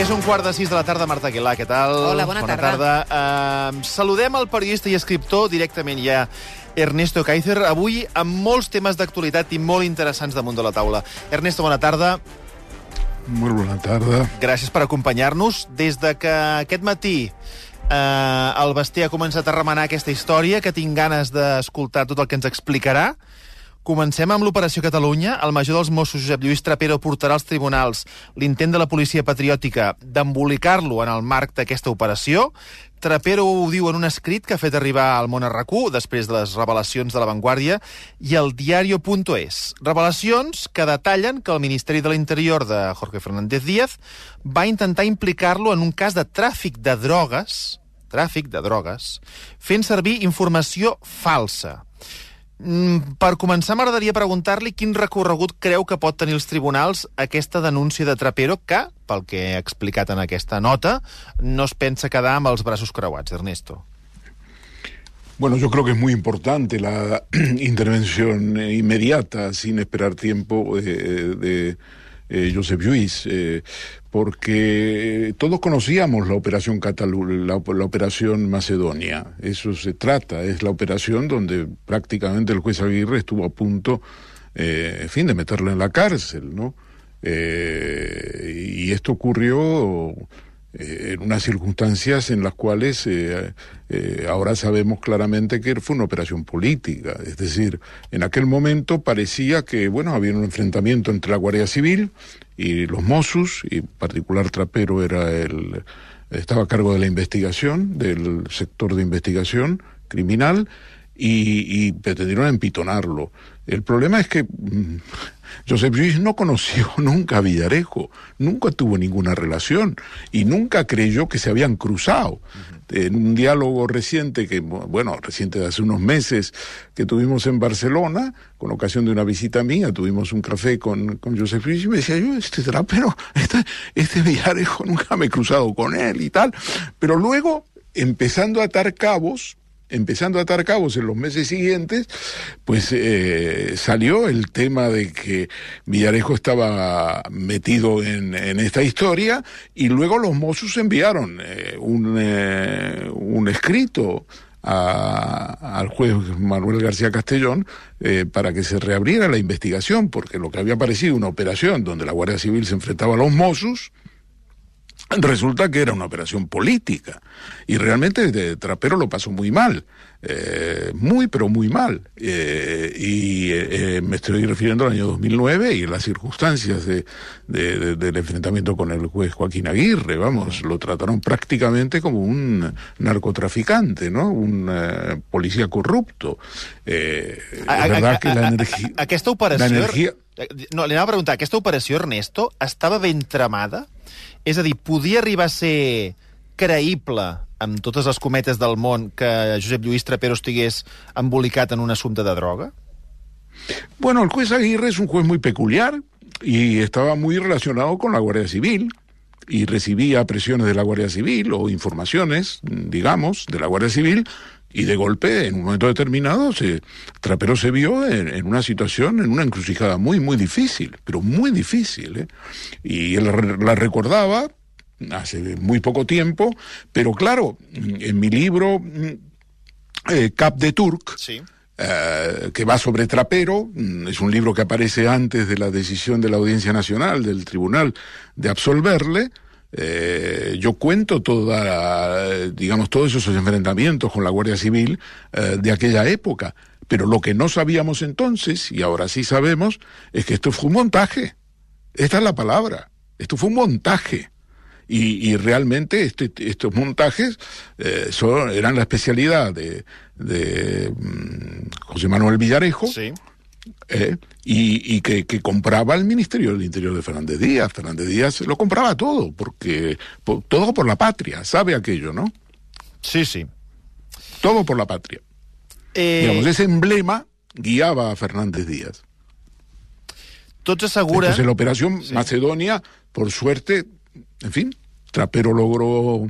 És un quart de sis de la tarda, Marta Aguilar, què tal? Hola, bona tarda. tarda. Uh, saludem el periodista i escriptor directament ja, Ernesto Kaiser, avui amb molts temes d'actualitat i molt interessants damunt de la taula. Ernesto, bona tarda. Molt bona tarda. Gràcies per acompanyar-nos. Des de que aquest matí eh, el Basté ha començat a remenar aquesta història, que tinc ganes d'escoltar tot el que ens explicarà, Comencem amb l'Operació Catalunya. El major dels Mossos, Josep Lluís Trapero, portarà als tribunals l'intent de la policia patriòtica d'embolicar-lo en el marc d'aquesta operació. Trapero ho diu en un escrit que ha fet arribar al món RQ després de les revelacions de la Vanguardia i el diario.es. Revelacions que detallen que el Ministeri de l'Interior de Jorge Fernández Díaz va intentar implicar-lo en un cas de tràfic de drogues tràfic de drogues, fent servir informació falsa. Mm, per començar, m'agradaria preguntar-li quin recorregut creu que pot tenir els tribunals aquesta denúncia de Trapero, que, pel que he explicat en aquesta nota, no es pensa quedar amb els braços creuats, Ernesto. Bueno, yo creo que es muy importante la intervención inmediata, sin esperar tiempo, eh, de eh, Josep Lluís, eh, porque todos conocíamos la operación Catalu la, operación Macedonia. Eso se trata, es la operación donde prácticamente el juez Aguirre estuvo a punto, eh, en fin, de meterle en la cárcel, ¿no? Eh, y esto ocurrió eh, en unas circunstancias en las cuales eh, eh, ahora sabemos claramente que fue una operación política. Es decir, en aquel momento parecía que, bueno, había un enfrentamiento entre la Guardia Civil y los Mossos, y en particular Trapero era el, estaba a cargo de la investigación, del sector de investigación criminal, y, pretendieron empitonarlo. El problema es que mm, Joseph Luis no conoció nunca a Villarejo, nunca tuvo ninguna relación y nunca creyó que se habían cruzado. En un diálogo reciente, que bueno, reciente de hace unos meses, que tuvimos en Barcelona, con ocasión de una visita mía, tuvimos un café con, con Joseph Luis y me decía, yo, este trapero, este, este Villarejo nunca me he cruzado con él y tal. Pero luego, empezando a atar cabos, empezando a atar cabos en los meses siguientes, pues eh, salió el tema de que Villarejo estaba metido en, esta historia y luego los Mossos enviaron eh, un, eh, un escrito a, al juez Manuel García Castellón eh, para que se reabriera la investigación, porque lo que había parecido una operación donde la Guardia Civil se enfrentaba a los Mossos, Resulta que era una operación política y realmente de Trapero lo pasó muy mal, eh, muy pero muy mal. Eh, y eh, me estoy refiriendo al año 2009 y las circunstancias de, de, de, del enfrentamiento con el juez Joaquín Aguirre, vamos, lo trataron prácticamente como un narcotraficante, ¿no? Un policía corrupto. Eh, a, a, verdad a, que la energía... Operació... La energia... No, li anava a preguntar, aquesta operació, Ernesto, estava ben tramada? És a dir, podia arribar a ser creïble amb totes les cometes del món que Josep Lluís Trapero estigués embolicat en un assumpte de droga? Bueno, el juez Aguirre es un juez muy peculiar y estaba muy relacionado con la Guardia Civil y recibía presiones de la Guardia Civil o informaciones, digamos, de la Guardia Civil y de golpe, en un momento determinado, se, Trapero se vio en, en, una situación, en una encrucijada muy, muy difícil, pero muy difícil. ¿eh? Y él la recordaba hace muy poco tiempo, pero claro, en mi libro eh, Cap de Turc, sí. eh, que va sobre Trapero, es un libro que aparece antes de la decisión de la Audiencia Nacional, del Tribunal, de absolverle, eh, yo cuento toda, digamos, todos esos enfrentamientos con la Guardia Civil eh, de aquella época. Pero lo que no sabíamos entonces, y ahora sí sabemos, es que esto fue un montaje. Esta es la palabra. Esto fue un montaje. Y, realmente este, estos montajes eh, son, eran la especialidad de, de um, José Manuel Villarejo. Sí. Eh, y, y que, que, compraba el Ministerio del Interior de Fernández Díaz. Fernández Díaz lo compraba todo, porque por, todo por la patria, sabe aquello, ¿no? Sí, sí. Todo por la patria. Eh... Digamos, ese emblema guiaba a Fernández Díaz. Entonces, la operación sí. Macedonia, por suerte, en fin, Trapero logró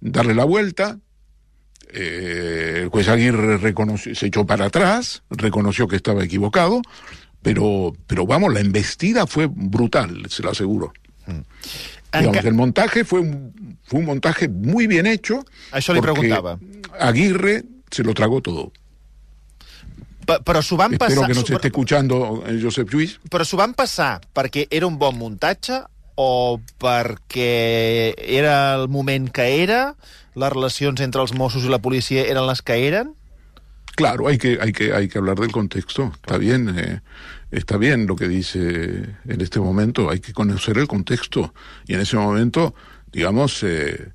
darle la vuelta, eh, el juez Aguirre reconoció, se echó para atrás, reconoció que estaba equivocado, pero, pero vamos, la embestida fue brutal, se lo aseguro. Mm. Digamos, el montaje fue un, fue un montaje muy bien hecho. Això li preguntava. Aguirre se lo tragó todo. P però s'ho van Espero passar... que no se esté escuchando eh, Josep Lluís. Però s'ho van passar perquè era un bon muntatge o perquè era el moment que era, les relacions entre els Mossos i la policia eren les que eren? Claro, hay que, hay que, hay que hablar del contexto. Está bien, eh, está bien lo que dice en este momento. Hay que conocer el contexto. Y en ese momento, digamos, eh,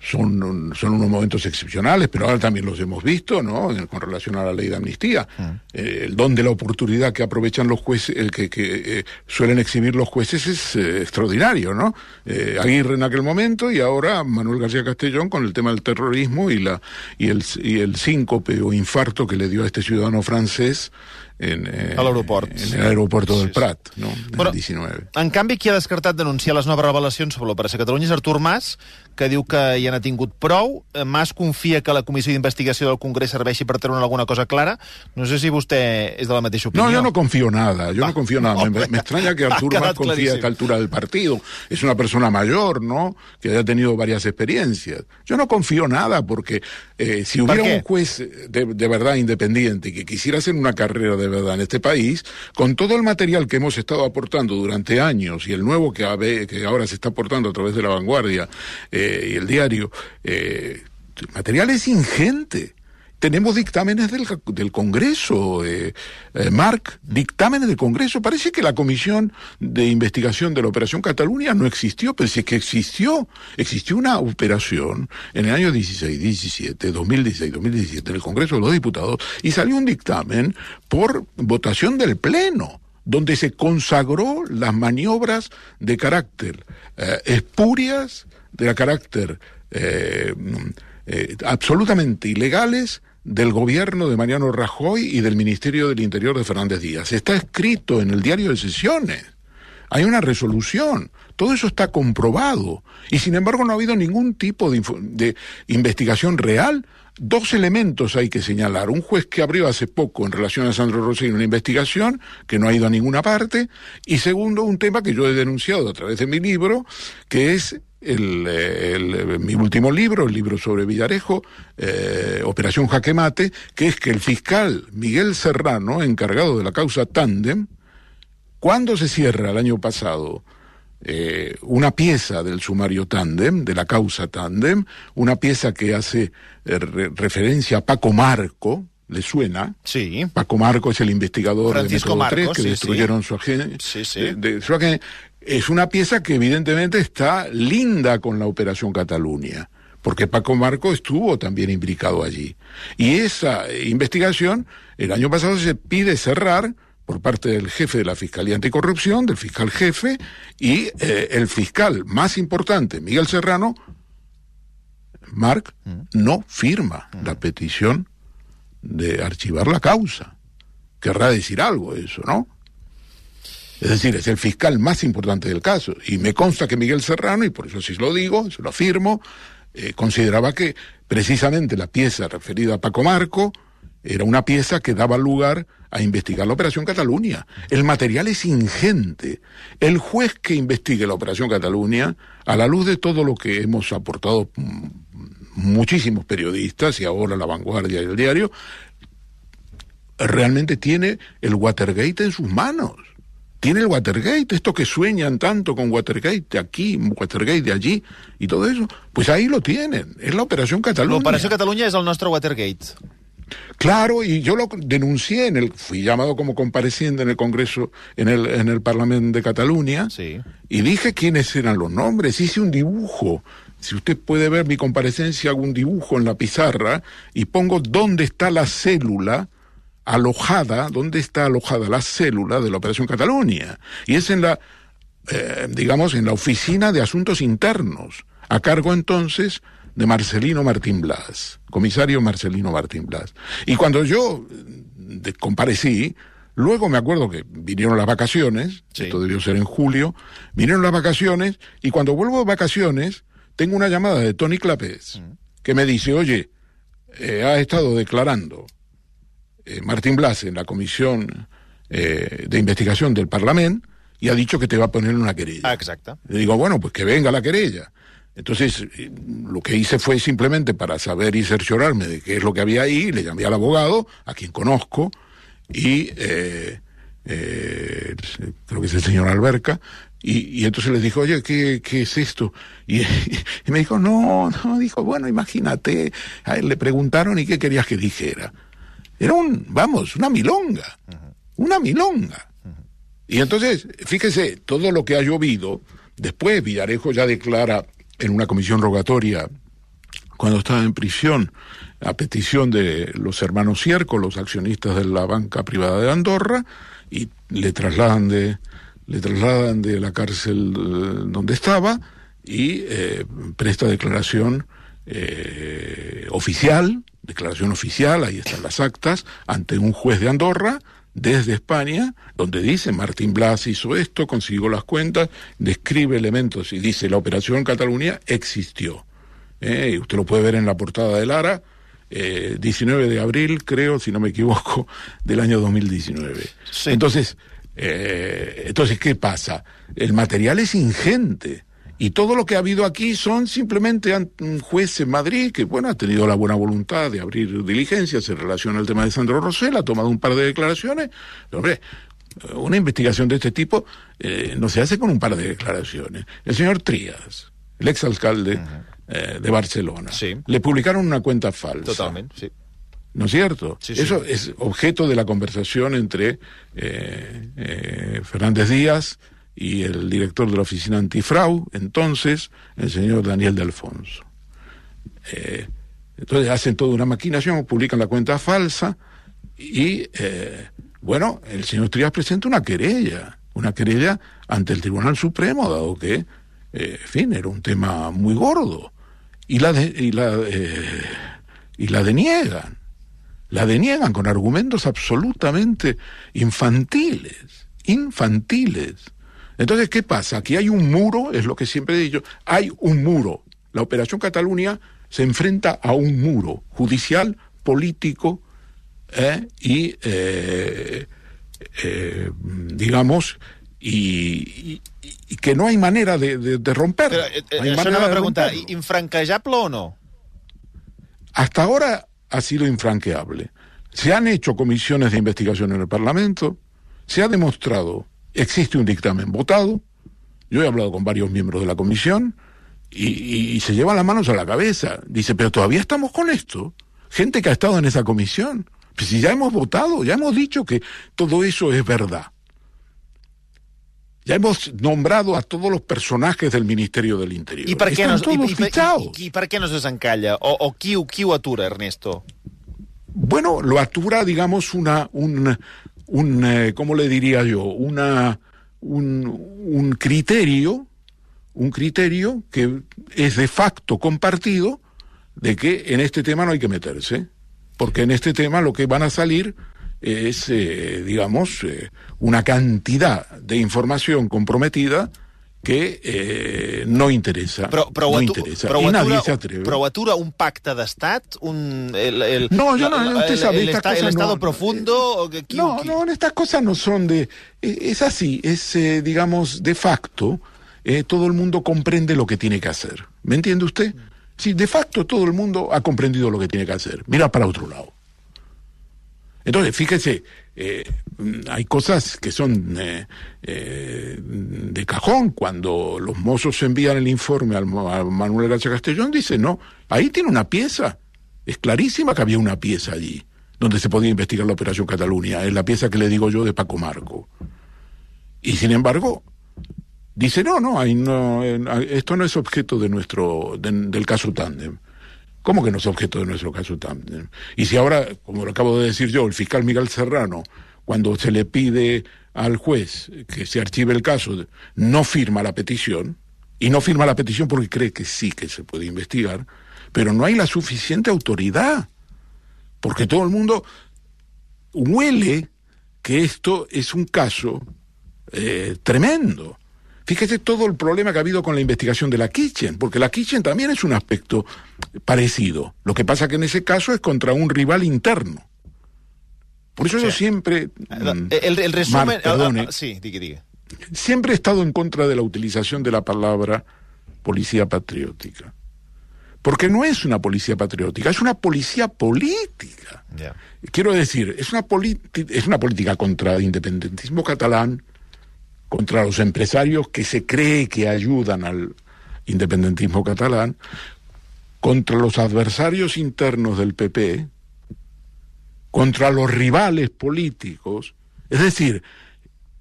son, son unos momentos excepcionales, pero ahora también los hemos visto, ¿no? En- con relación a la ley de amnistía. Eh, el don de la oportunidad que aprovechan los jueces, el que, que eh, suelen exhibir los jueces es eh, extraordinario, ¿no? Eh, Aguirre en aquel momento y ahora Manuel García Castellón con el tema del terrorismo y la y el y el síncope o infarto que le dio a este ciudadano francés en, eh, A l'aeroport. en el aeropuerto del sí. Prat, ¿no? En Però- el 19. En canvi, qui ha descartat denunciar les noves revelacions sobre l'Operació Catalunya és Artur Mas, que diu que ja n'ha tingut prou. Eh, Mas confia que la comissió d'investigació del Congrés serveixi per treure alguna cosa clara. No sé si vostè és de la mateixa opinió. No, yo no confío nada, yo Va, no confío nada. Me, extraña que Arturo Mas confíe a clarísimo. esta altura del partido. Es una persona mayor, ¿no? Que haya tenido varias experiencias. Yo no confío nada porque eh, si hubiera un juez de, de verdad independiente que quisiera hacer una carrera de verdad en este país, con todo el material que hemos estado aportando durante años y el nuevo que, que ahora se está aportando a través de la vanguardia eh, y el diario, eh, el material es ingente. Tenemos dictámenes del, Congreso, eh, eh, Marc, dictámenes del Congreso. Parece que la comisión de investigación de la Operación Cataluña no existió, pero es que existió. Existió una operación en el año 16, 17, 2016, 2017 en el Congreso de los Diputados y salió un dictamen por votación del Pleno donde se consagró las maniobras de carácter eh, espurias, de carácter eh, eh, absolutamente ilegales del gobierno de Mariano Rajoy y del Ministerio del Interior de Fernández Díaz. Está escrito en el diario de sesiones. Hay una resolución. Todo eso está comprobado. Y sin embargo no ha habido ningún tipo de, investigación real. Dos elementos hay que señalar. Un juez que abrió hace poco en relación a Sandro Rossi una investigación que no ha ido a ninguna parte. Y segundo, un tema que yo he denunciado a través de mi libro, que es eh, eh, mi último libro, el libro sobre Villarejo, eh, Operación Jaque Mate, que es que el fiscal Miguel Serrano, encargado de la causa Tandem, cuando se cierra el año pasado eh, una pieza del sumario Tandem, de la causa Tandem, una pieza que hace eh, re- referencia a Paco Marco, ¿le suena? Sí. Paco Marco es el investigador Francisco de Método Marco, 3 que sí, destruyeron su agencia. Sí, sí. de- de su agen- es una pieza que evidentemente está linda con la Operación Cataluña, porque Paco Marco estuvo también implicado allí. Y esa eh, investigación, el año pasado se pide cerrar por parte del jefe de la Fiscalía Anticorrupción, del fiscal jefe, y eh, el fiscal más importante, Miguel Serrano, Marc, no firma la petición de archivar la causa. Querrá decir algo eso, ¿no? Es decir, es el fiscal más importante del caso. Y me consta que Miguel Serrano, y por eso sí lo digo, se lo afirmo, eh, consideraba que precisamente la pieza referida a Paco Marco era una pieza que daba lugar a investigar la Operación Cataluña. El material es ingente. El juez que investigue la Operación Cataluña, a la luz de todo lo que hemos aportado mm, muchísimos periodistas y ahora la vanguardia y el diario, realmente tiene el Watergate en sus manos. Tiene el Watergate, esto que sueñan tanto con Watergate de aquí, Watergate de allí y todo eso, pues ahí lo tienen. Es la Operación Cataluña. L'Operació Catalunya és el nostre Watergate. Claro, y yo lo denuncié en el, fui llamado como compareciente en el Congreso, en el, en el Parlamento de Cataluña, Sí. y dije quiénes eran los nombres, hice un dibujo. Si usted puede ver mi comparecencia, hago un dibujo en la pizarra y pongo dónde está la célula alojada, dónde está alojada la célula de la Operación Cataluña. Y es en la, eh, digamos, en la Oficina de Asuntos Internos, a cargo entonces de Marcelino Martín Blas, comisario Marcelino Martín Blas. Y cuando yo eh, de- comparecí, luego me acuerdo que vinieron las vacaciones, Sí. esto debió ser en julio, vinieron las vacaciones, y cuando vuelvo de vacaciones, tengo una llamada de Tony Clapés, que me dice, oye, eh, ha estado declarando eh, Martín Blas en la comisión eh, de investigación del Parlamento y ha dicho que te va a poner una querella. Ah, exacto. Le digo, bueno, pues que venga la querella. Entonces, eh, lo que hice fue simplemente para saber y cerciorarme de qué es lo que había ahí, le llamé al abogado, a quien conozco, y eh, eh, creo que es el señor Alberca, y, y entonces les dijo, oye, ¿qué, qué es esto? Y, y, me dijo, no, no, dijo, bueno, imagínate, a él le preguntaron y qué querías que dijera. Era un, vamos, una milonga, una milonga. Y entonces, fíjese, todo lo que ha llovido, después Villarejo ya declara en una comisión rogatoria cuando estaba en prisión a petición de los hermanos Cierco, los accionistas de la banca privada de Andorra, y le trasladan de, le trasladan de la cárcel eh, donde estaba y eh, presta declaración eh, oficial, declaración oficial, ahí están las actas, ante un juez de Andorra, desde España, donde dice Martín Blas hizo esto, consiguió las cuentas, describe elementos y dice la operación Cataluña existió. Eh, usted lo puede ver en la portada de Lara, eh, 19 de abril, creo, si no me equivoco, del año 2019. Sí. Entonces, eh, entonces, ¿qué pasa? El material es ingente. Y todo lo que ha habido aquí son simplemente un juez en Madrid que, bueno, ha tenido la buena voluntad de abrir diligencias en relación al tema de Sandro Rosell, ha tomado un par de declaraciones. Pero, hombre, una investigación de este tipo eh, no se hace con un par de declaraciones. El señor Trías, el exalcalde eh, de Barcelona, sí. le publicaron una cuenta falsa. Totalmente, sí. ¿No es cierto? Sí, sí. Eso es objeto de la conversación entre eh, Fernández Díaz y el director de la oficina antifrau, entonces, el señor Daniel de Alfonso. Eh, entonces hacen toda una maquinación, publican la cuenta falsa y, eh, bueno, el señor Trías presenta una querella, una querella ante el Tribunal Supremo, dado que, eh, en fin, era un tema muy gordo. Y la, y la, y la deniegan, la deniegan con argumentos absolutamente infantiles, infantiles. Entonces, ¿qué pasa? Aquí hay un muro, es lo que siempre he dicho, hay un muro. La Operación Cataluña se enfrenta a un muro judicial, político eh, y, eh, eh, digamos, y, y, y, que no hay manera de, de, de romper. Pero, no hay manera de preguntar, ¿infranqueable o no? Hasta ahora ha sido infranqueable. Se han hecho comisiones de investigación en el Parlamento, se ha demostrado existe un dictamen votado, yo he hablado con varios miembros de la comisión y, y, y, se llevan las manos a la cabeza. Dice, pero todavía estamos con esto. Gente que ha estado en esa comisión. Pues si ya hemos votado, ya hemos dicho que todo eso es verdad. Ya hemos nombrado a todos los personajes del Ministerio del Interior. ¿Y para qué todos y, fichados. ¿Y, y, para qué nos desencalla? ¿O, o qui, qui ho atura, Ernesto? Bueno, lo atura, digamos, una, un, un eh, ¿cómo le diría yo? Una, un, un, criterio, un criterio que es de facto compartido de que en este tema no hay que meterse, porque en este tema lo que van a salir es, eh, digamos, eh, una cantidad de información comprometida que eh, no interessa. Però, però, no interessa. però, I nadie se atreve. però atura un pacte d'estat? Un, el, el, no, yo no, usted sabe, el, el, estas el cosas estado no, profundo? No, no, no, estas cosas no son de... Es así, es, eh, digamos, de facto, eh, todo el mundo comprende lo que tiene que hacer. ¿Me entiende usted? Sí, de facto todo el mundo ha comprendido lo que tiene que hacer. Mira para otro lado. Entonces, fíjese, eh, hay cosas que son eh, eh, de cajón. Cuando los mozos envían el informe al, a Manuel García Castellón, dice, no, ahí tiene una pieza. Es clarísima que había una pieza allí, donde se podía investigar la Operación Cataluña. Es la pieza que le digo yo de Paco Marco. Y sin embargo, dice, no, no, ahí no esto no es objeto de nuestro, de, del caso Tandem. ¿Cómo que no es objeto de nuestro caso también? Y si ahora, como lo acabo de decir yo, el fiscal Miguel Serrano, cuando se le pide al juez que se archive el caso, no firma la petición, y no firma la petición porque cree que sí que se puede investigar, pero no hay la suficiente autoridad, porque todo el mundo huele que esto es un caso eh, tremendo. Fíjese todo el problema que ha habido con la investigación de la Kitchen, porque la Kitchen también es un aspecto parecido. Lo que pasa que en ese caso es contra un rival interno. Por eso yo siempre... Mm, el, el, resumen... Marc, perdone, ah, sí, diga, diga. siempre he estado en contra de la utilización de la palabra policía patriótica. Porque no es una policía patriótica, es una policía política. Quiero decir, es una, es una política contra el independentismo catalán, contra los empresarios que se cree que ayudan al independentismo catalán, contra los adversarios internos del PP, contra los rivales políticos. Es decir,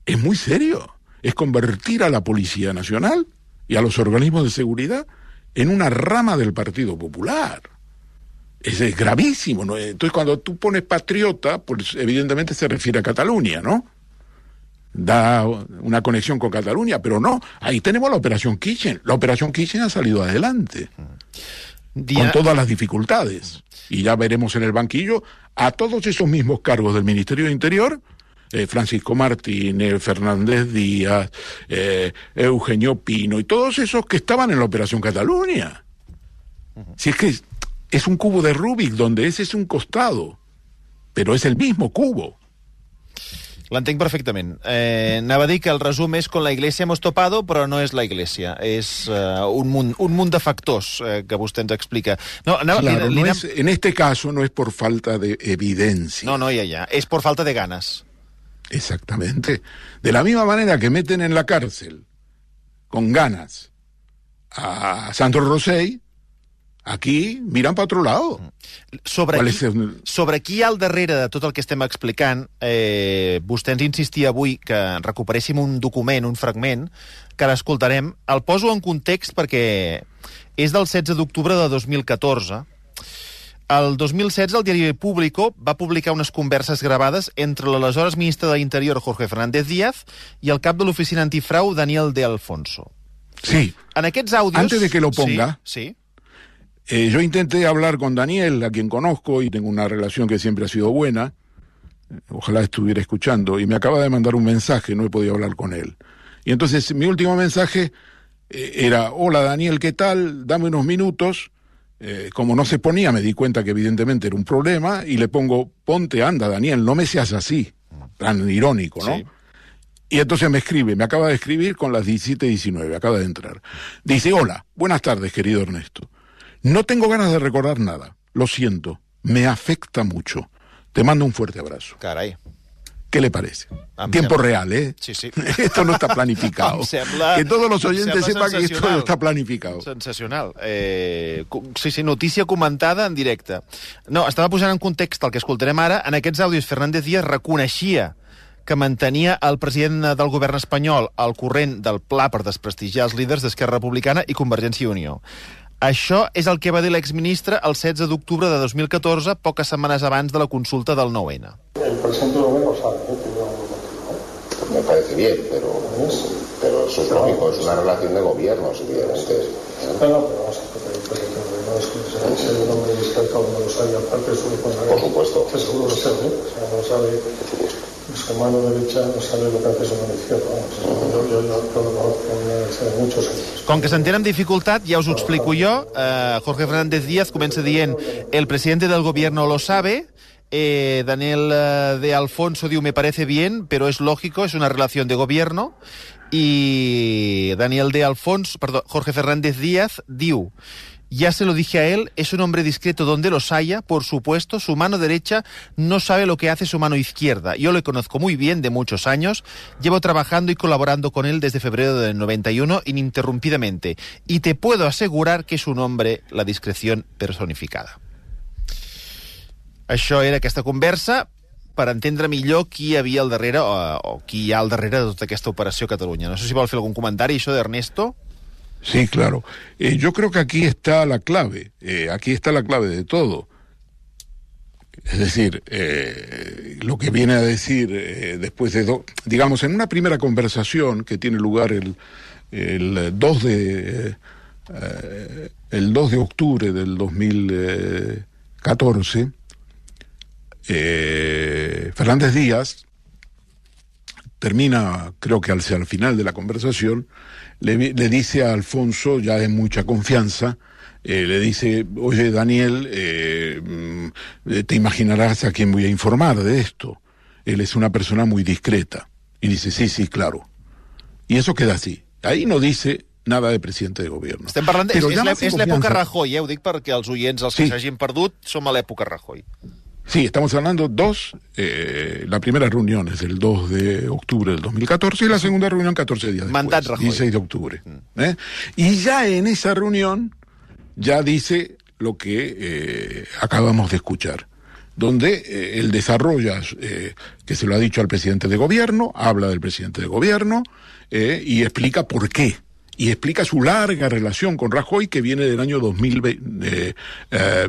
es muy serio. Es convertir a la Policía Nacional y a los organismos de seguridad en una rama del Partido Popular. Es, es gravísimo. Entonces, cuando tú pones patriota, pues evidentemente se refiere a Cataluña, ¿no? Da una conexión con Cataluña, pero no. Ahí tenemos la Operación Kitchen. La Operación Kitchen ha salido adelante. Con todas las dificultades. Y ya veremos en el banquillo a todos esos mismos cargos del Ministerio de Interior eh, Francisco Martínez, Fernández Díaz, eh, Eugenio Pino y todos esos que estaban en la Operación Cataluña. Si es que es, un cubo de Rubik donde ese es un costado, pero es el mismo cubo. L'entenc perfectament. Eh, anava a dir que el resum és con la iglesia hemos topado, però no és la iglesia. És uh, un, munt, un munt de factors eh, que vostè ens explica. No, anava, claro, li, li, no es, en este caso no es por falta de evidencia. No, no, ja, ja. És por falta de ganas. Exactamente. De la misma manera que meten en la cárcel con ganas a Sandro Rosell, aquí miren per otro lado. Sobre qui, el... sobre qui hi ha al darrere de tot el que estem explicant, eh, vostè ens insistia avui que recuperéssim un document, un fragment, que l'escoltarem. El poso en context perquè és del 16 d'octubre de 2014, el 2016, el diari Público va publicar unes converses gravades entre l'aleshores ministre de l'Interior, Jorge Fernández Díaz, i el cap de l'oficina antifrau, Daniel de Alfonso. Sí. En aquests àudios... Antes de que lo ponga, sí, sí. Eh, yo intenté hablar con Daniel, a quien conozco y tengo una relación que siempre ha sido buena. Ojalá estuviera escuchando. Y me acaba de mandar un mensaje, no he podido hablar con él. Y entonces mi último mensaje eh, era, hola Daniel, ¿qué tal? Dame unos minutos eh, como no se ponía, me di cuenta que evidentemente era un problema y le pongo, ponte, anda, Daniel, no me seas así. Tan irónico, ¿no? Sí. Y entonces me escribe, me acaba de escribir con las 17.19, acaba de entrar. Dice, hola, buenas tardes, querido Ernesto. No tengo ganas de recordar nada, lo siento, me afecta mucho. Te mando un fuerte abrazo. Caray. ¿Qué le parece? Em Tiempo sembla... real, ¿eh? Sí, sí. esto no está planificado. em sembla, que todos los oyentes sepan que esto no está planificado. Sensacional. Eh, sí, sí, notícia comentada en directe. No, estava posant en context el que escoltarem ara. En aquests àudios, Fernández Díaz reconeixia que mantenia el president del govern espanyol al corrent del pla per desprestigiar els líders d'Esquerra Republicana i Convergència i Unió. Això és el que va dir l'exministre el 16 d'octubre de 2014, poques setmanes abans de la consulta del 9-N. El presidente del gobierno sabe ¿eh? que yo no Me parece bien, pero, pero eso es lógico, es una relación de gobiernos, evidentemente. No, no, pero vamos a ver, el presidente del gobierno es que es un hombre discreto, no lo sabe, aparte es un Por supuesto. Que seguro lo sabe, ¿eh? o sea, no sabe... Su mano derecha no sabe lo que hace mano izquierda. Yo, yo, yo, yo lo conozco hace muchos años. Com que s'entén amb dificultat, ja us ho explico jo. Uh, Jorge Fernández Díaz comença dient el presidente del gobierno lo sabe, Eh, Daniel uh, de Alfonso diu, me parece bien, pero es lógico, es una relación de gobierno. Y Daniel de Alfonso, perdón, Jorge Fernández Díaz diu, Ya se lo dije a él, es un hombre discreto donde los haya, por supuesto, su mano derecha no sabe lo que hace su mano izquierda. Yo le conozco muy bien de muchos años, llevo trabajando y colaborando con él desde febrero del 91 ininterrumpidamente, y te puedo asegurar que es un hombre la discreción personificada. Això era aquesta conversa per entendre millor qui hi havia al darrere o, o qui hi ha al darrere de tota aquesta operació a Catalunya. No sé si vol fer algun comentari, això d'Ernesto. Sí, claro. Eh, yo creo que aquí está la clave, eh, aquí está la clave de todo. Es decir, eh, lo que viene a decir después de, do, digamos, en una primera conversación que tiene lugar el, el 2 de el 2 de octubre del 2014, eh, Fernández Díaz termina, creo que hacia el final de la conversación, le, le dice a Alfonso, ya de mucha confianza, eh, le dice, oye Daniel, eh, mm, te imaginarás a quién voy a informar de esto. Él es una persona muy discreta. Y dice, sí, sí, claro. Y eso queda así. Ahí no dice nada de presidente de gobierno. Estem parlant, Però és, és l'època Rajoy, eh? ho dic perquè els oients, els sí. que s'hagin perdut, som a l'època Rajoy. Sí, estamos hablando dos, eh, la primera reunión es el 2 de octubre del 2014 y la segunda reunión 14 días después, Mandat Rajoy. 16 de octubre. Mm. ¿eh? Y ya en esa reunión ya dice lo que eh, acabamos de escuchar donde eh, él desarrolla, eh, que se lo ha dicho al presidente de gobierno, habla del presidente de gobierno eh, y explica por qué. Y explica su larga relación con Rajoy que viene del año 2000, de,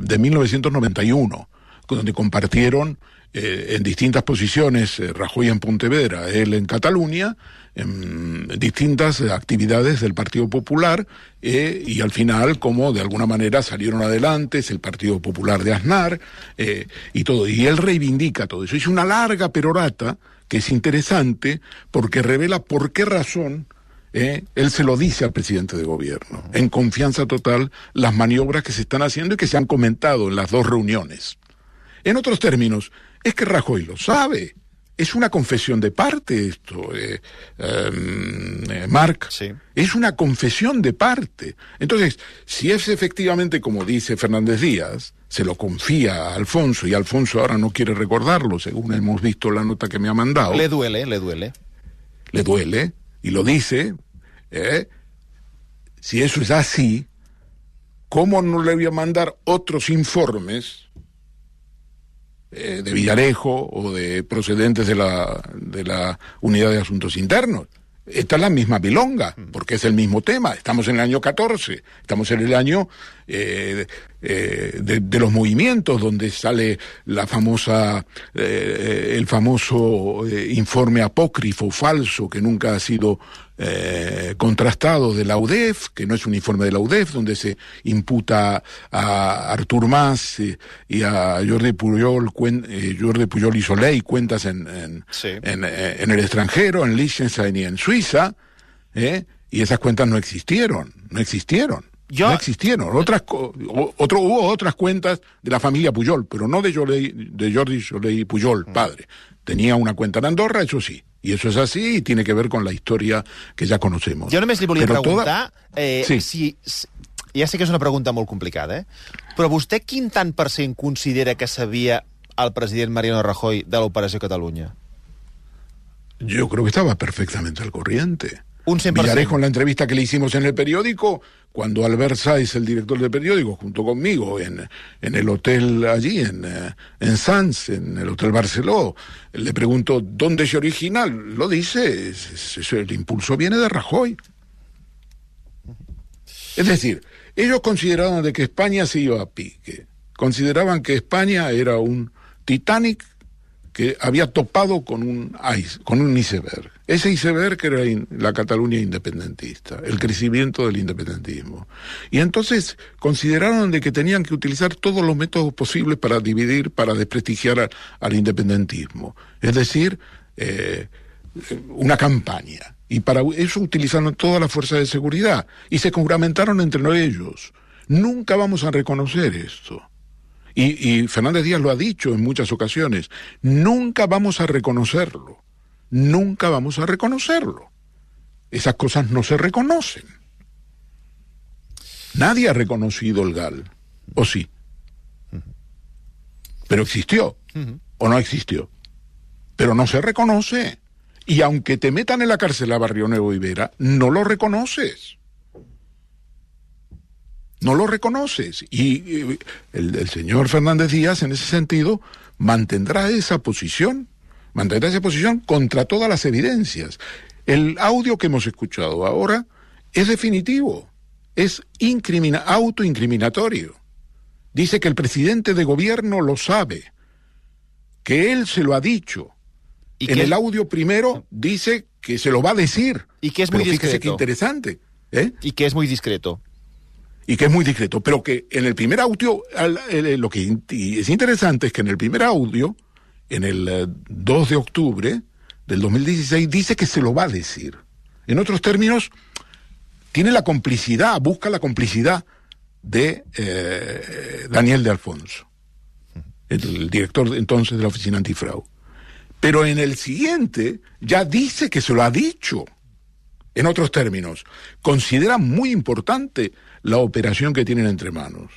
de 1991, donde compartieron eh, en distintas posiciones, eh, Rajoy en Pontevedra, él en Cataluña, en distintas actividades del Partido Popular eh, y al final como de alguna manera salieron adelante, es el Partido Popular de Aznar y todo. Y él reivindica todo eso. Es una larga perorata que es interesante porque revela por qué razón él se lo dice al presidente de gobierno, en confianza total, las maniobras que se están haciendo y que se han comentado en las dos reuniones. En otros términos, es que Rajoy lo sabe. Es una confesión de parte esto, eh, em, eh, Marc. Sí. Es una confesión de parte. Entonces, si es efectivamente como dice Fernández Díaz, se lo confía a Alfonso y Alfonso ahora no quiere recordarlo, según hemos visto la nota que me ha mandado. Le duele, le duele. Le duele y lo dice. ¿eh? Si eso es así, ¿cómo no le voy a mandar otros informes eh, de Villarejo o de procedentes de la, de la Unidad de Asuntos Internos. Esta es la misma bilonga, porque es el mismo tema. Estamos en el año 14, estamos en el año eh, eh, de, de, los movimientos, donde sale la famosa, eh, el famoso informe apócrifo falso que nunca ha sido eh, contrastado de la UDEF, que no es un informe de la UDEF, donde se imputa a Artur Mas y, y a Jordi Pujol, cuen, eh, Jordi Pujol y Soleil cuentas en, en, Sí. en, eh, en el extranjero, en Liechtenstein y en Suiza, ¿eh? y esas cuentas no existieron, no existieron. Yo- No existieron. Otras, otro, hubo otras cuentas de la familia Pujol, pero no de, Jordi, de Jordi Soleil Pujol, padre. Tenía una cuenta en Andorra, eso sí. Y eso es así y tiene que ver con la historia que ya conocemos. Jo només li volia Però preguntar eh, Sí. si, si... Ja sé que és una pregunta molt complicada, eh? Però vostè quin tant per cent considera que sabia el president Mariano Rajoy de l'Operació Catalunya? Yo creo que estaba perfectamente al corriente. Un 100%. Villarejo en la entrevista que le hicimos en el periódico, cuando Albert Saiz, el director del periódico, junto conmigo, en, en el hotel allí, en, eh, en Sanz, en el Hotel Barceló, le preguntó, ¿dónde es original? Lo dice, es- el impulso viene de Rajoy. Es decir, ellos consideraban de que España se iba a pique. Consideraban que España era un Titanic que había topado con un ice, con un iceberg. Ese iceberg era in- la Cataluña independentista, el crecimiento del independentismo. Y entonces consideraron de que tenían que utilizar todos los métodos posibles para dividir, para desprestigiar al independentismo. Es decir, eh, una campaña. Y para eso utilizaron todas las fuerzas de seguridad. Y se juramentaron entre ellos. Nunca vamos a reconocer esto. Y Fernández Díaz lo ha dicho en muchas ocasiones. Nunca vamos a reconocerlo. Nunca vamos a reconocerlo. Esas cosas no se reconocen. Nadie ha reconocido el GAL. ¿O sí? Pero existió. ¿O no existió? Pero no se reconoce. Y aunque te metan en la cárcel a Barrio Nuevo Ibera, no lo reconoces. No lo reconoces. Y el, el señor Fernández Díaz, en ese sentido, mantendrá esa posición, mantendrá esa posición contra todas las evidencias. El audio que hemos escuchado ahora es definitivo, es incrimina, autoincriminatorio. Dice que el presidente de gobierno lo sabe, que él se lo ha dicho. I en que el audio primero dice que se lo va a decir. Y que es muy Pero discreto. qué interesante. ¿eh? I que és muy discreto. y que es muy discreto, pero que en el primer audio, el- lo que y es interesante es que en el primer audio, en el eh, 2 de octubre del 2016, dice que se lo va a decir. En otros términos, tiene la complicidad, busca la complicidad de eh, Daniel de Alfonso, el director entonces de la Oficina Antifraude. Pero en el siguiente ya dice que se lo ha dicho En otros términos, considera muy importante la operación que tienen entre manos.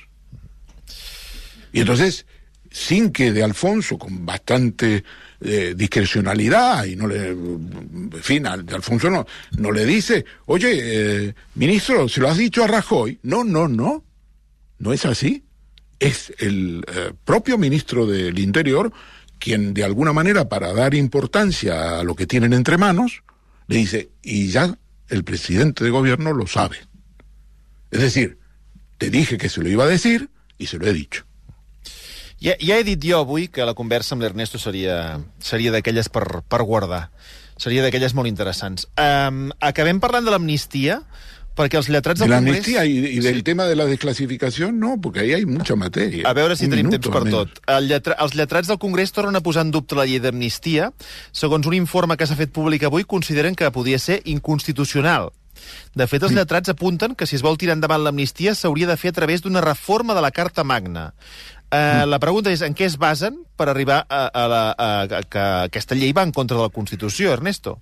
Y entonces, sin que de Alfonso, con bastante eh, discrecionalidad, y no le, en fin, de Alfonso no, no le dice, oye, eh, ministro, ¿se lo has dicho a Rajoy? No, no, no, no es así. Es el eh, propio ministro del Interior quien, de alguna manera, para dar importancia a lo que tienen entre manos, le dice, y ya el presidente de gobierno lo sabe. Es decir, te dije que se lo iba a decir y se lo he dicho. Ja, ja he dit jo avui que la conversa amb l'Ernesto seria, seria d'aquelles per, per guardar. Seria d'aquelles molt interessants. Um, acabem parlant de l'amnistia, perquè els lletrats del de Congrés... l'amnistia i, i del sí. tema de la desclassificació, no, perquè ahí hay mucha matèria. A veure si Un tenim minuto, temps per almenys. tot. El lletra... Els lletrats del Congrés tornen a posar en dubte la llei d'amnistia. Segons un informe que s'ha fet públic avui, consideren que podia ser inconstitucional. De fet, els lletrats apunten que si es vol tirar endavant l'amnistia s'hauria de fer a través d'una reforma de la Carta Magna. Uh, la pregunta és en què es basen per arribar a, a, la, a, a que aquesta llei va en contra de la Constitució, Ernesto?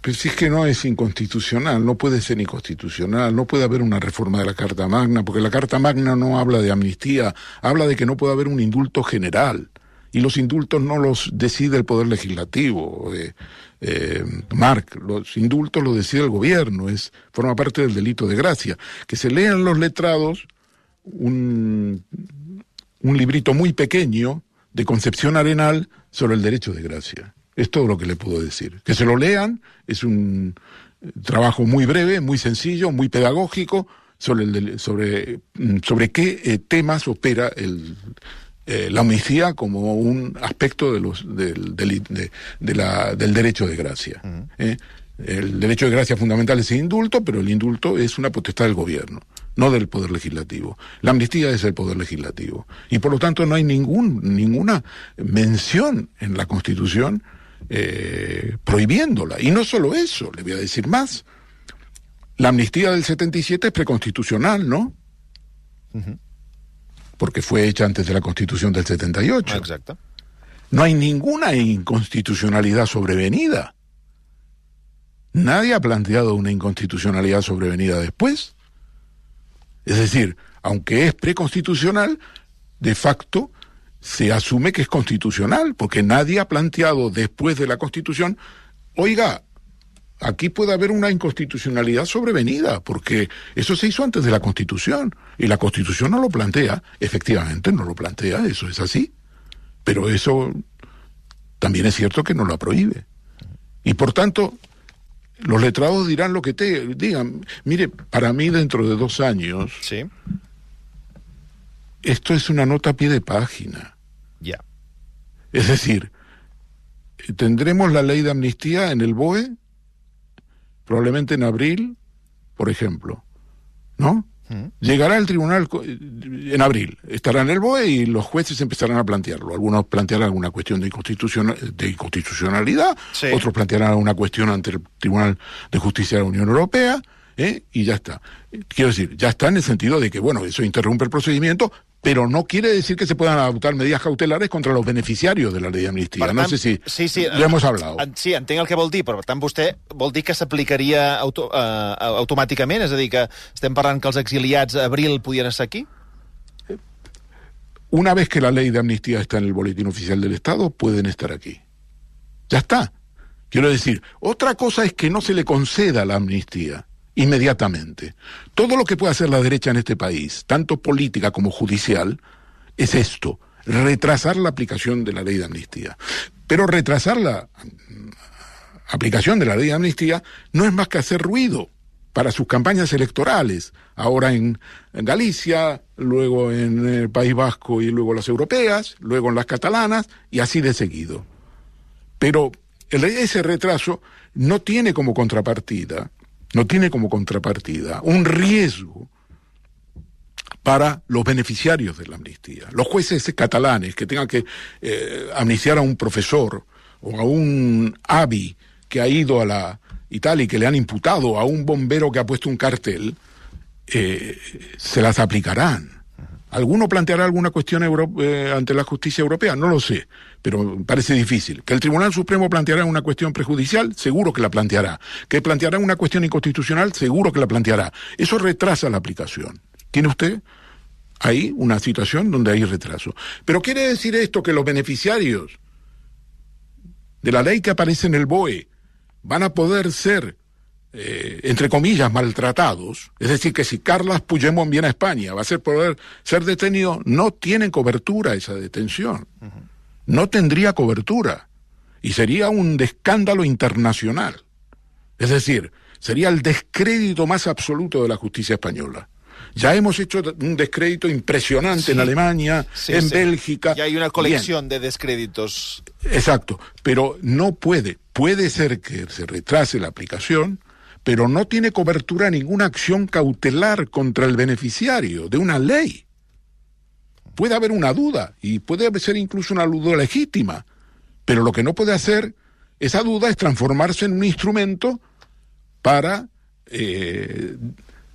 Pero si es que no es inconstitucional, no puede ser inconstitucional, no puede haber una reforma de la Carta Magna, porque la Carta Magna no habla de amnistía, habla de que no puede haber un indulto general. Y los indultos no los decide el Poder Legislativo, eh, eh, Marc, los indultos los decide el gobierno, es, forma parte del delito de gracia. Que se lean los letrados un, un librito muy pequeño de Concepción Arenal sobre el derecho de gracia. Es todo lo que le puedo decir. Que se lo lean, es un eh, trabajo muy breve, muy sencillo, muy pedagógico sobre, el, sobre, mm, sobre qué eh, temas opera el, eh, la amnistía como un aspecto de los, del, del- de- de la- del derecho de gracia. ¿eh? El derecho de gracia fundamental es el indulto, pero el indulto es una potestad del gobierno, no del poder legislativo. La amnistía es el poder legislativo. Y por lo tanto no hay ningún, ninguna mención en la Constitución eh, prohibiéndola. Y no solo eso, le voy a decir más. La amnistía del 77 es preconstitucional, ¿no? Porque fue hecha antes de la Constitución del 78. Exacte. No hay ninguna inconstitucionalidad sobrevenida. Nadie ha planteado una inconstitucionalidad sobrevenida después. Es decir, aunque es preconstitucional, de facto se asume que es constitucional, porque nadie ha planteado después de la Constitución, oiga, aquí puede haber una inconstitucionalidad sobrevenida, porque eso se hizo antes de la Constitución, y la Constitución no lo plantea, efectivamente no lo plantea, eso es así, pero eso también es cierto que no la prohíbe. Y por tanto, los letrados dirán lo que te digan. Mire, para mí dentro de dos años, Sí? esto es una nota a pie de página. Ja. Es decir, tendremos la ley de amnistía en el BOE, probablemente en abril, por ejemplo, ¿no? Llegará el tribunal en abril, estará en el BOE y los jueces empezarán a plantearlo. Algunos plantearán alguna cuestión de, inconstituciona- de inconstitucionalidad, Sí. otros plantearán alguna cuestión ante el Tribunal de Justicia de la Unión Europea, ¿eh? y ya está. Quiero decir, ya está en el sentido de que, bueno, eso interrumpe el procedimiento, pero no quiere decir que se puedan adoptar medidas cautelares contra los beneficiarios de la ley de amnistía. Per no tant, sé si sí, sí, lo hemos hablado. Sí, entenc el que vol dir, però per tant vostè vol dir que s'aplicaria auto, uh, automàticament? És a dir, que estem parlant que els exiliats a abril podien estar aquí? Una vez que la ley de amnistía está en el boletín oficial del Estado, pueden estar aquí. Ya está. Quiero decir, otra cosa es que no se le conceda la amnistía inmediatamente. Todo lo que puede hacer la derecha en este país, tanto política como judicial, es esto, retrasar la aplicación de la ley de amnistía. Pero retrasar la mm, aplicación de la ley de amnistía no es más que hacer ruido para sus campañas electorales, ahora en, Galicia, luego en el País Vasco y luego las europeas, luego en las catalanas y así de seguido. Pero ese retraso no tiene como contrapartida, no tiene como contrapartida un riesgo para los beneficiarios de la amnistía. Los jueces catalanes que tengan que eh, amnistiar a un profesor o a un ABI que ha ido a la Italia y que le han imputado a un bombero que ha puesto un cartel, eh, se las aplicarán. ¿Alguno planteará alguna cuestión eh, ante la justicia europea? No lo sé, pero parece difícil. ¿Que el Tribunal Supremo planteará una cuestión prejudicial? Seguro que la planteará. ¿Que planteará una cuestión inconstitucional? Seguro que la planteará. Eso retrasa la aplicación. ¿Tiene usted ahí una situación donde hay retraso? Pero quiere decir esto que los beneficiarios de la ley que aparece en el BOE van a poder ser eh, entre comillas, maltratados, es decir, que si Carlas Puigdemont viene a España va a ser poder ser detenido, no tienen cobertura esa detención. No tendría cobertura. Y sería un escándalo internacional. Es decir, sería el descrédito más absoluto de la justicia española. Ya hemos hecho un descrédito impresionante en Alemania, en Bélgica. Ya hay una colección de descréditos. Exacto, pero no puede. Puede ser que se retrase la aplicación, pero no tiene cobertura ninguna acción cautelar contra el beneficiario de una ley. Puede haber una duda y puede ser incluso una duda legítima, pero lo que no puede hacer esa duda es transformarse en un instrumento para eh,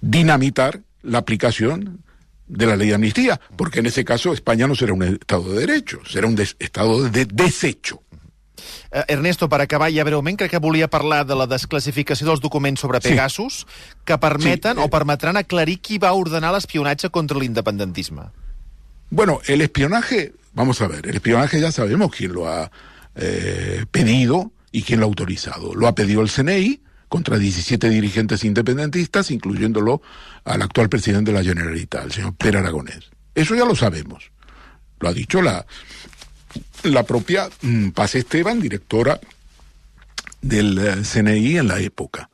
dinamitar la aplicación de la ley de amnistía, porque en ese caso España no será un Estado de Derecho, será un Estado de desecho. Eh, Ernesto, per acabar ja breument, crec que volia parlar de la desclassificació dels documents sobre Pegasus sí. que permeten sí. o permetran aclarir qui va ordenar l'espionatge contra l'independentisme. Bueno, el espionaje, vamos a ver, el espionaje ya sabemos quién lo ha eh, pedido y quién lo ha autorizado. Lo ha pedido el CNI contra 17 dirigentes independentistas, incluyéndolo al actual presidente de la Generalitat, el señor Pere Aragonés. Eso ya lo sabemos. Lo ha dicho la, la propia mm, Paz Esteban, directora del eh, CNI en la época.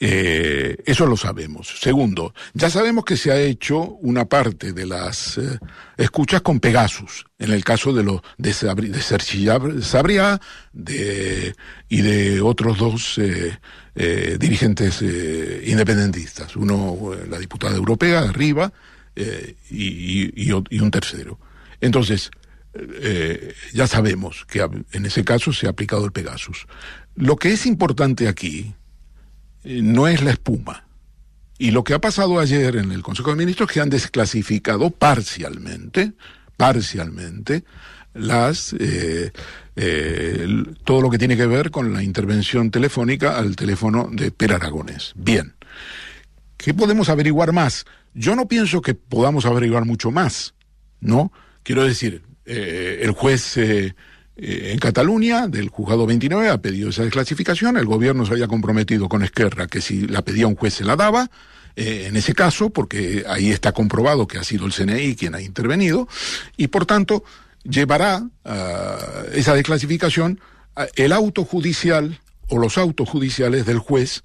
Eh, eso lo sabemos. Segundo, ya sabemos que se ha hecho una parte de las eh, escuchas con Pegasus, en el caso de los de, de Sergi Sabria de, y de otros dos dirigentes independentistas. Uno, la diputada europea, arriba, y, un tercero. Entonces, eh, ya sabemos que en ese caso se ha aplicado el Pegasus. Lo que es importante aquí eh, no es la espuma. Y lo que ha pasado ayer en el Consejo de Ministros es que han desclasificado parcialmente, parcialmente, las eh, todo lo que tiene que ver con la intervención telefónica al teléfono de Per Aragones. Bien. ¿Qué podemos averiguar más? Yo no pienso que podamos averiguar mucho más, ¿no? Quiero decir, eh, el juez eh, eh, en Cataluña, del juzgado 29, ha pedido esa desclasificación. El gobierno se había comprometido con Esquerra que si la pedía un juez se la daba. en ese caso, porque ahí está comprobado que ha sido el CNI quien ha intervenido, y por tanto llevará esa desclasificación el auto judicial o los autos judiciales del juez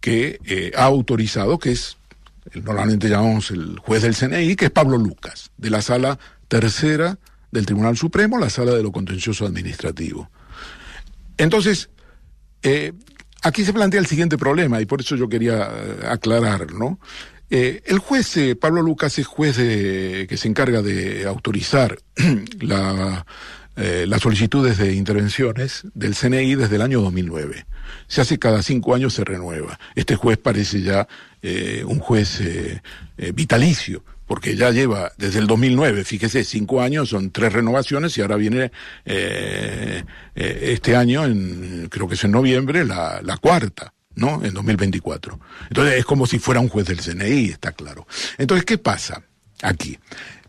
que ha autorizado, que es normalmente llamamos el juez del CNI, que es Pablo Lucas, de la sala tercera del Tribunal Supremo, la sala de lo contencioso administrativo. Entonces, eh, aquí se plantea el siguiente problema, y por eso yo quería eh, aclarar, ¿no? Eh, el juez Pablo Lucas es juez que se encarga de autorizar la, las solicitudes de intervenciones del CNI desde el año 2009. Se hace cada cinco años, se renueva. Este juez parece ya un juez vitalicio porque ya lleva desde el 2009, fíjese, cinco años, son tres renovaciones y ahora viene eh, eh, este año, en, creo que es en noviembre, la, cuarta. ¿no? En 2024. Entonces es como si fuera un juez del CNI, está claro. Entonces, ¿qué pasa aquí?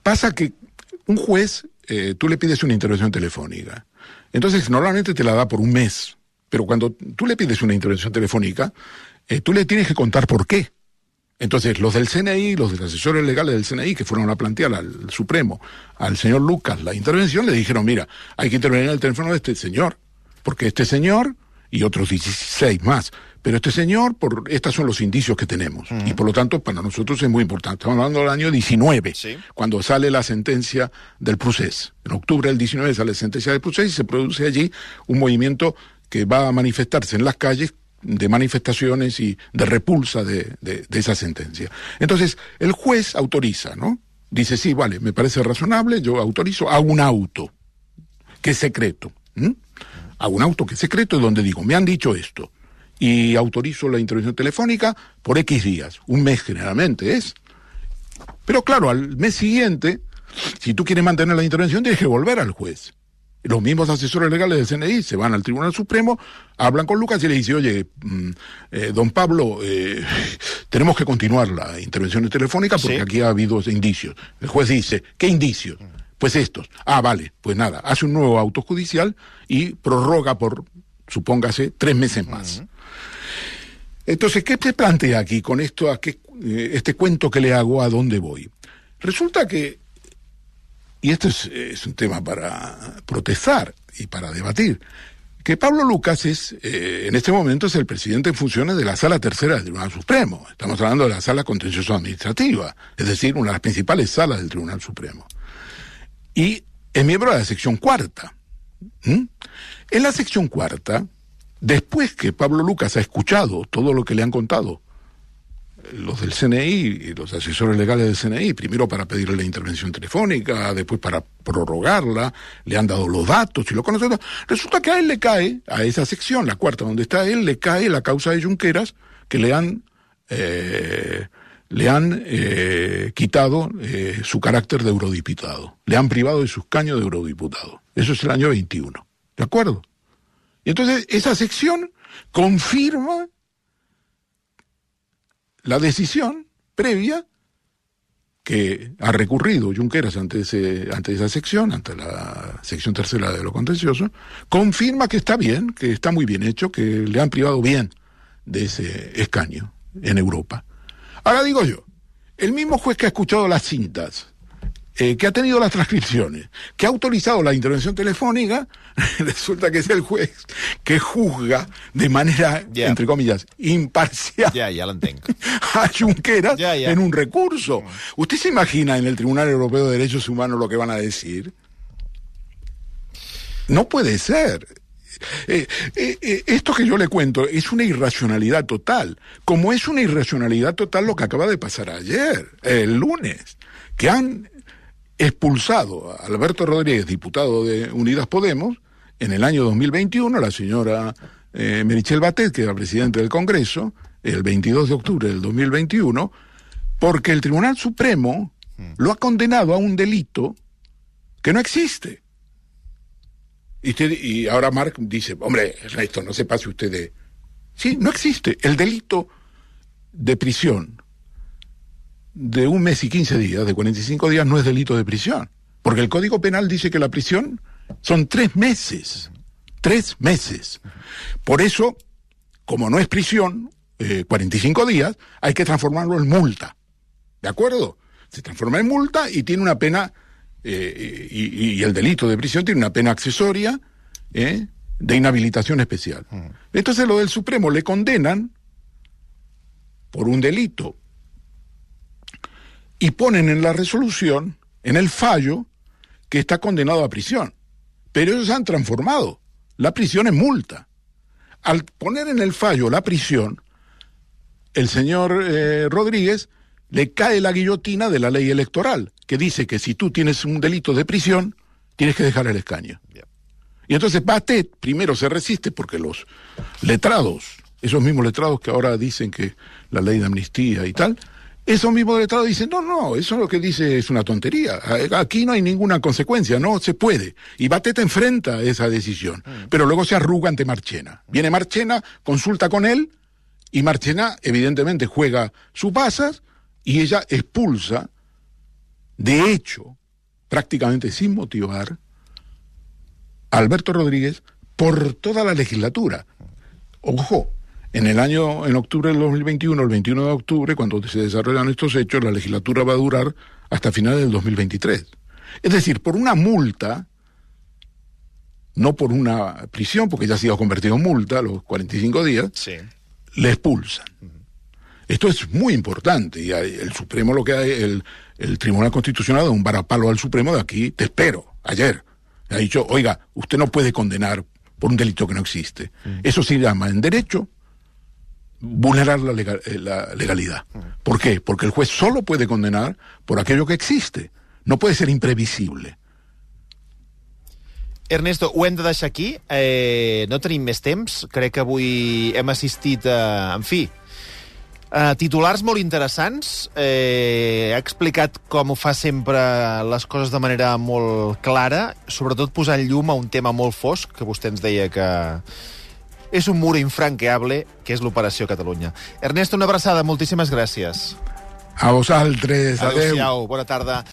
Pasa que un juez, eh, tú le pides una intervención telefónica. Entonces, normalmente te la da por un mes. Pero cuando tú le pides una intervención telefónica, tú le tienes que contar por qué. Entonces, los del CNI, los de los asesores legales del CNI, que fueron a plantear al Supremo, al señor Lucas, la intervención, le dijeron, mira, hay que intervenir en el teléfono de este señor, porque este señor y otros 16 más, pero este señor, por estos son los indicios que tenemos. Y por lo tanto, para nosotros es muy importante. Estamos hablando del año 19, cuando sale la sentencia del procés. En octubre del 19 sale la sentencia del procés y se produce allí un movimiento que va a manifestarse en las calles de manifestaciones y de repulsa de, de, esa sentencia. Entonces, el juez autoriza, ¿no? Dice, sí, vale, me parece razonable, yo autorizo, a un auto, que es secreto. A un auto que es secreto, donde digo, me han dicho esto, y autorizo la intervención telefónica por X días, un mes generalmente es, Pero claro, al mes siguiente, si tú quieres mantener la intervención, tienes que volver al juez. Los mismos asesores legales del CNI se van al Tribunal Supremo, hablan con Lucas y le dicen, oye, mm, eh, don Pablo, eh, tenemos que continuar la intervención telefónica porque aquí ha habido indicios. El juez dice, ¿qué indicios? Pues estos. Ah, vale, pues nada, hace un nuevo auto judicial y prorroga por, supóngase, tres meses más. Entonces, ¿qué te plantea aquí con esto, a qué, eh, este cuento que le hago, a dónde voy? Resulta que y esto es, un tema para protestar y para debatir, que Pablo Lucas es, eh, en este momento, es el presidente en funciones de la Sala Tercera del Tribunal Supremo. Estamos hablando de la Sala Contencioso Administrativa, es decir, una de las principales salas del Tribunal Supremo. Y es miembro de la sección cuarta. En la sección cuarta, después que Pablo Lucas ha escuchado todo lo que le han contado los del CNI y los asesores legales del CNI, primero para pedirle la intervención telefónica, después para prorrogarla, le han dado los datos y lo conocen. Resulta que a él le cae, a esa sección, la cuarta donde está él, le cae la causa de Junqueras que le han, eh, le han eh, quitado eh, su carácter de eurodiputado, le han privado de sus caños de eurodiputado. Eso es el año 21. ¿De acuerdo? Y entonces esa sección confirma la decisión previa que ha recurrido Junqueras ante, ese, ante esa sección, ante la sección tercera de lo contencioso, confirma que está bien, que está muy bien hecho, que le han privado bien de ese escaño en Europa. Ahora digo yo, el mismo juez que ha escuchado las cintas eh, que ha tenido las transcripciones, que ha autorizado la intervención telefónica, resulta que es el juez que juzga de manera, entre comillas, imparcial ya, ya a Junqueras en un recurso. Mm. ¿Usted se imagina en el Tribunal Europeo de Derechos Humanos lo que van a decir? No puede ser. Eh, eh, esto que yo le cuento es una irracionalidad total, como es una irracionalidad total lo que acaba de pasar ayer, el lunes, que han expulsado a Alberto Rodríguez, diputado de Unidas Podemos, en el año 2021, la señora eh, Merichel Batet, que era presidente del Congreso, el 22 de octubre del 2021, porque el Tribunal Supremo lo ha condenado a un delito que no existe. Y, y ahora Mark dice, hombre, esto no se pase usted de... Sí, no existe. El delito de prisión de un mes y 15 días, de 45 días, no es delito de prisión. Porque el Código Penal dice que la prisión son tres meses. Tres meses. Por eso, como no es prisión, 45 eh, días, hay que transformarlo en multa. ¿De acuerdo? Se transforma en multa y tiene una pena, eh, y, el delito de prisión tiene una pena accesoria eh, de inhabilitación especial. Mm. Entonces lo del Supremo le condenan por un delito y ponen en la resolución, en el fallo, que está condenado a prisión. Pero ellos han transformado la prisión en multa. Al poner en el fallo la prisión, el señor eh, Rodríguez le cae la guillotina de la ley electoral, que dice que si tú tienes un delito de prisión, tienes que dejar el escaño. Y entonces Batet primero se resiste porque los letrados, esos mismos letrados que ahora dicen que la ley de amnistía y tal, esos mismos letrados dicen, no, no, eso lo que dice es una tontería. Aquí no hay ninguna consecuencia, no se puede. Y Bateta enfrenta esa decisión, mm. pero luego se arruga ante Marchena. Viene Marchena, consulta con él, y Marchena evidentemente juega sus pasas, y ella expulsa, de hecho, prácticamente sin motivar, a Alberto Rodríguez por toda la legislatura. Ojo, en el año, en octubre del 2021, el 21 de octubre, cuando se desarrollan estos hechos, la legislatura va a durar hasta finales del 2023. Es decir, por una multa, no por una prisión, porque ya ha sido convertido en multa a los 45 días, le expulsan. Esto es muy importante y el Supremo lo que hay, el, el Tribunal Constitucional da un varapalo al Supremo de aquí, te espero, ayer. Ha dicho, oiga, usted no puede condenar por un delito que no existe. Eso se llama en derecho vulnerar la, eh, la, legalidad. ¿Por qué? Porque el juez solo puede condenar por aquello que existe. No puede ser imprevisible. Ernesto, ho hem de deixar aquí. Eh, no tenim més temps. Crec que avui hem assistit a... En fi, Uh, titulars molt interessants. Eh, ha explicat com ho fa sempre les coses de manera molt clara, sobretot posant llum a un tema molt fosc, que vostè ens deia que és un mur infranqueable, que és l'Operació Catalunya. Ernesto, una abraçada, moltíssimes gràcies. A vosaltres, adeu. Adéu-siau, bona tarda.